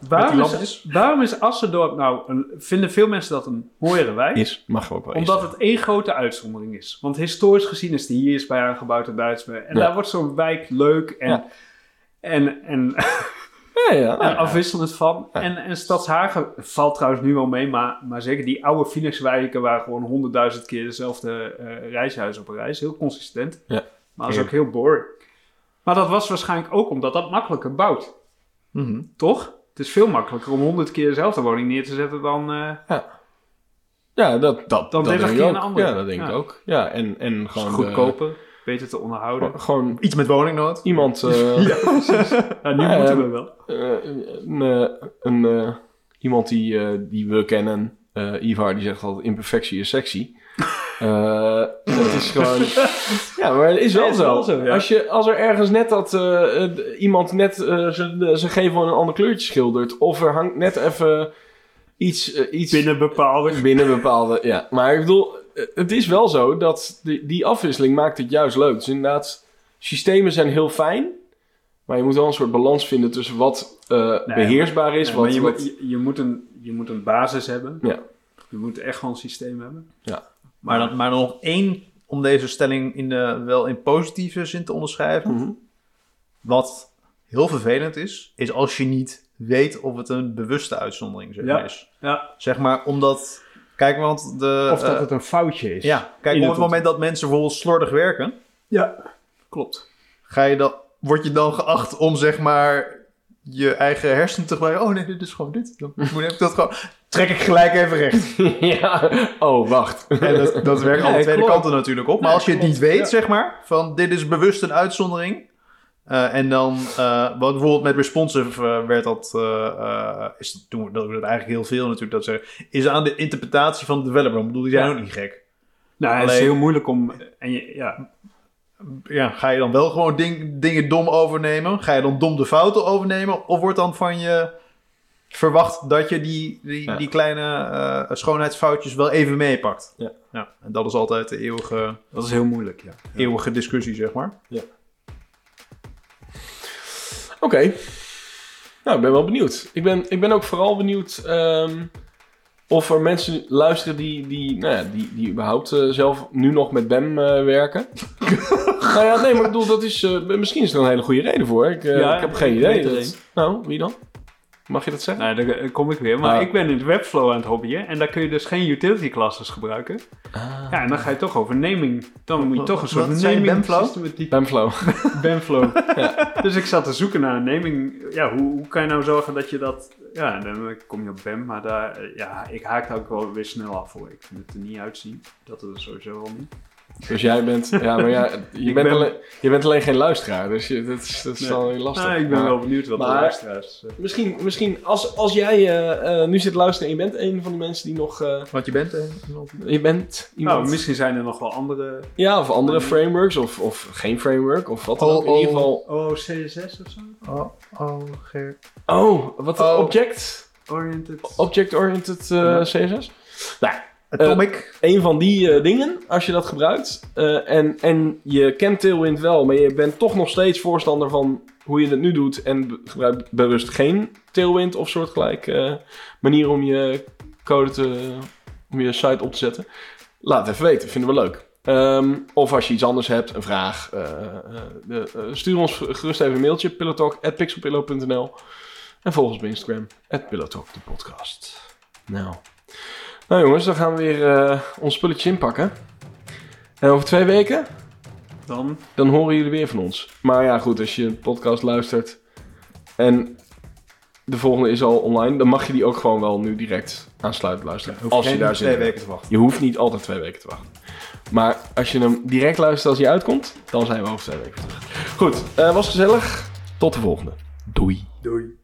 Waarom is, waarom is Assendorp nou, een, vinden veel mensen dat een mooiere wijk? Is, mag ook wel eens. Omdat het één grote uitzondering is. Want historisch gezien is die hier is bij aangebouwd in Duitsland. En Ja. daar wordt zo'n wijk leuk en, Ja. en, en, Ja, ja, en ja. afwisselend van. Ja. En, en Stadshagen valt trouwens nu wel mee, maar, maar zeker die oude Phoenix-wijken waar gewoon honderdduizend keer dezelfde eh reishuis op een reis. Heel consistent. Ja. Maar dat is ook heel boring. Maar dat was waarschijnlijk ook omdat dat makkelijker bouwt. Mhm. Toch? Het is veel makkelijker om honderd keer dezelfde woning neer te zetten dan... eh, Ja, dat, dat, Dan dat 30 denk ik ook. een andere. Ja, dat denk ik Ja. ook. Ja, en, en gewoon... de- goedkoper, beter te onderhouden. gewoon- gewoon Iets met woningnood. iemand... eh, Ja, nu Ja, moeten ja. we wel. Eh, een, eh, een, eh, iemand die, eh, die we kennen, eh, Ivar, die zegt altijd imperfectie is sexy. Eh het is gewoon... ja, maar het is wel Ja, is zo. wel zo, ja. als, je, als er ergens net dat eh, eh, iemand net eh, zijn zijn gevel in een ander kleurtje schildert, of er hangt net even iets... eh, iets Binnen bepaalde... binnen bepaalde... Ja, maar ik bedoel, eh, het is wel zo dat die, die afwisseling maakt het juist leuk. Dus inderdaad, systemen zijn heel fijn, maar je moet wel een soort balans vinden tussen wat eh, Nee, beheersbaar is. Ja, wat, maar je, wat- moet- je, je moet een, je moet een basis hebben. Ja. Je moet echt gewoon een systeem hebben. Maar dan, maar nog één om deze stelling in de, wel in positieve zin te onderschrijven. Mhm. Wat heel vervelend is, is als je niet weet of het een bewuste uitzondering zeg Ja. maar, is. Ja. Zeg maar, omdat... Kijk, want de... Of dat eh, het een foutje is. Ja, kijk, in op het het moment dat mensen bijvoorbeeld slordig werken... Ja, klopt. Ga je dan, word je dan geacht om zeg maar je eigen hersenen te gebruiken? Oh nee, dit is gewoon dit. Dan moet ik dat gewoon... Trek ik gelijk even recht. ja, oh, wacht. En dat, dat werkt alle Nee, twee klopt. kanten natuurlijk op. Maar Nee, als je het niet weet, ja. zeg maar, van dit is bewust een uitzondering. eh, en dan, eh, wat bijvoorbeeld met responsive eh, werd dat, eh, eh, is, toen dat dat eigenlijk heel veel natuurlijk, dat ze, is aan de interpretatie van de developer. Ik bedoel, die zijn Ja. ook niet gek. Nou, het is heel moeilijk om... En je, ja, Ja, ga je dan wel gewoon ding, dingen dom overnemen? Ga je dan dom de fouten overnemen? Of wordt dan van je verwacht dat je die, die, Ja. die kleine eh, schoonheidsfoutjes wel even meepakt? Ja. ja. En dat is altijd de eeuwige, dat is heel moeilijk, ja. eeuwige discussie, zeg maar. Oké. Nou, ik ben wel benieuwd. Ik ben, ik ben ook vooral benieuwd ehm, of er mensen luisteren die, die, nou ja, die, die überhaupt eh, zelf nu nog met BEM eh, werken. nou ja, nee, maar ik bedoel, dat is, eh, misschien is er een hele goede reden voor. Ik, eh, Ja, ik heb geen idee. Dat- nou, wie dan? Mag je dat zeggen? Nou, daar kom ik weer. Maar Ah. ik ben in het Webflow aan het hobbyen. En daar kun je dus geen utility classes gebruiken. Ah. Ja, en dan ga je toch over naming. Dan moet je toch een soort Wat naming Benflow? BEMflow. Benflow. Dus ik zat te zoeken naar een naming. Ja, hoe, hoe kan je nou zorgen dat je dat... Ja, dan kom je op BEM, maar daar... Ja, ik haak daar ook wel weer snel af voor. Ik vind het er niet uitzien. Dat is er sowieso wel niet. Dus jij bent, ja, maar ja, je, bent, ben- alleen, je bent alleen geen luisteraar, dus je, dat is, dat is Nee. dan weer lastig. Nou, ik ben Maar- wel benieuwd wat de luisteraars... eh, Misschien, misschien als, als jij eh, eh, nu zit te luisteren en je bent een van die mensen die nog... eh, Want je bent iemand. je bent iemand... Nou, misschien zijn er nog wel andere... Ja, of andere frameworks, of, of geen framework, of wat dan Oh, ook. In ieder oh. geval... Oh, CSS of zo? Oh, oh, Geert. Oh, wat Oh. Object? Oriented... Object-oriented eh, Ja. CSS? Nou, Atomic. een van die eh, dingen, als je dat gebruikt. eh, en, en je kent Tailwind wel, maar je bent toch nog steeds voorstander van hoe je het nu doet. En gebruikt bewust geen Tailwind of soortgelijk eh manier om je code te, om je site op te zetten. Laat het even weten, vinden we leuk. Ehm, of als je iets anders hebt, een vraag, eh, eh, eh, eh, stuur ons gerust even een mailtje. pillowtalk.pixelpillow.nl En volg ons op Instagram, @pillowtalk de. Nou. Nou jongens, dan gaan we weer eh, ons spulletje inpakken. En over twee weken, Dan dan horen jullie weer van ons. Maar ja, goed, als je een podcast luistert en de volgende is al online, dan mag je die ook gewoon wel nu direct aansluiten luisteren. Als je daar zin twee weken te wachten. Je hoeft niet altijd twee weken te wachten. Maar als je hem direct luistert als hij uitkomt, dan zijn we over twee weken terug. Goed, eh, was gezellig. Tot de volgende. Doei. Doei.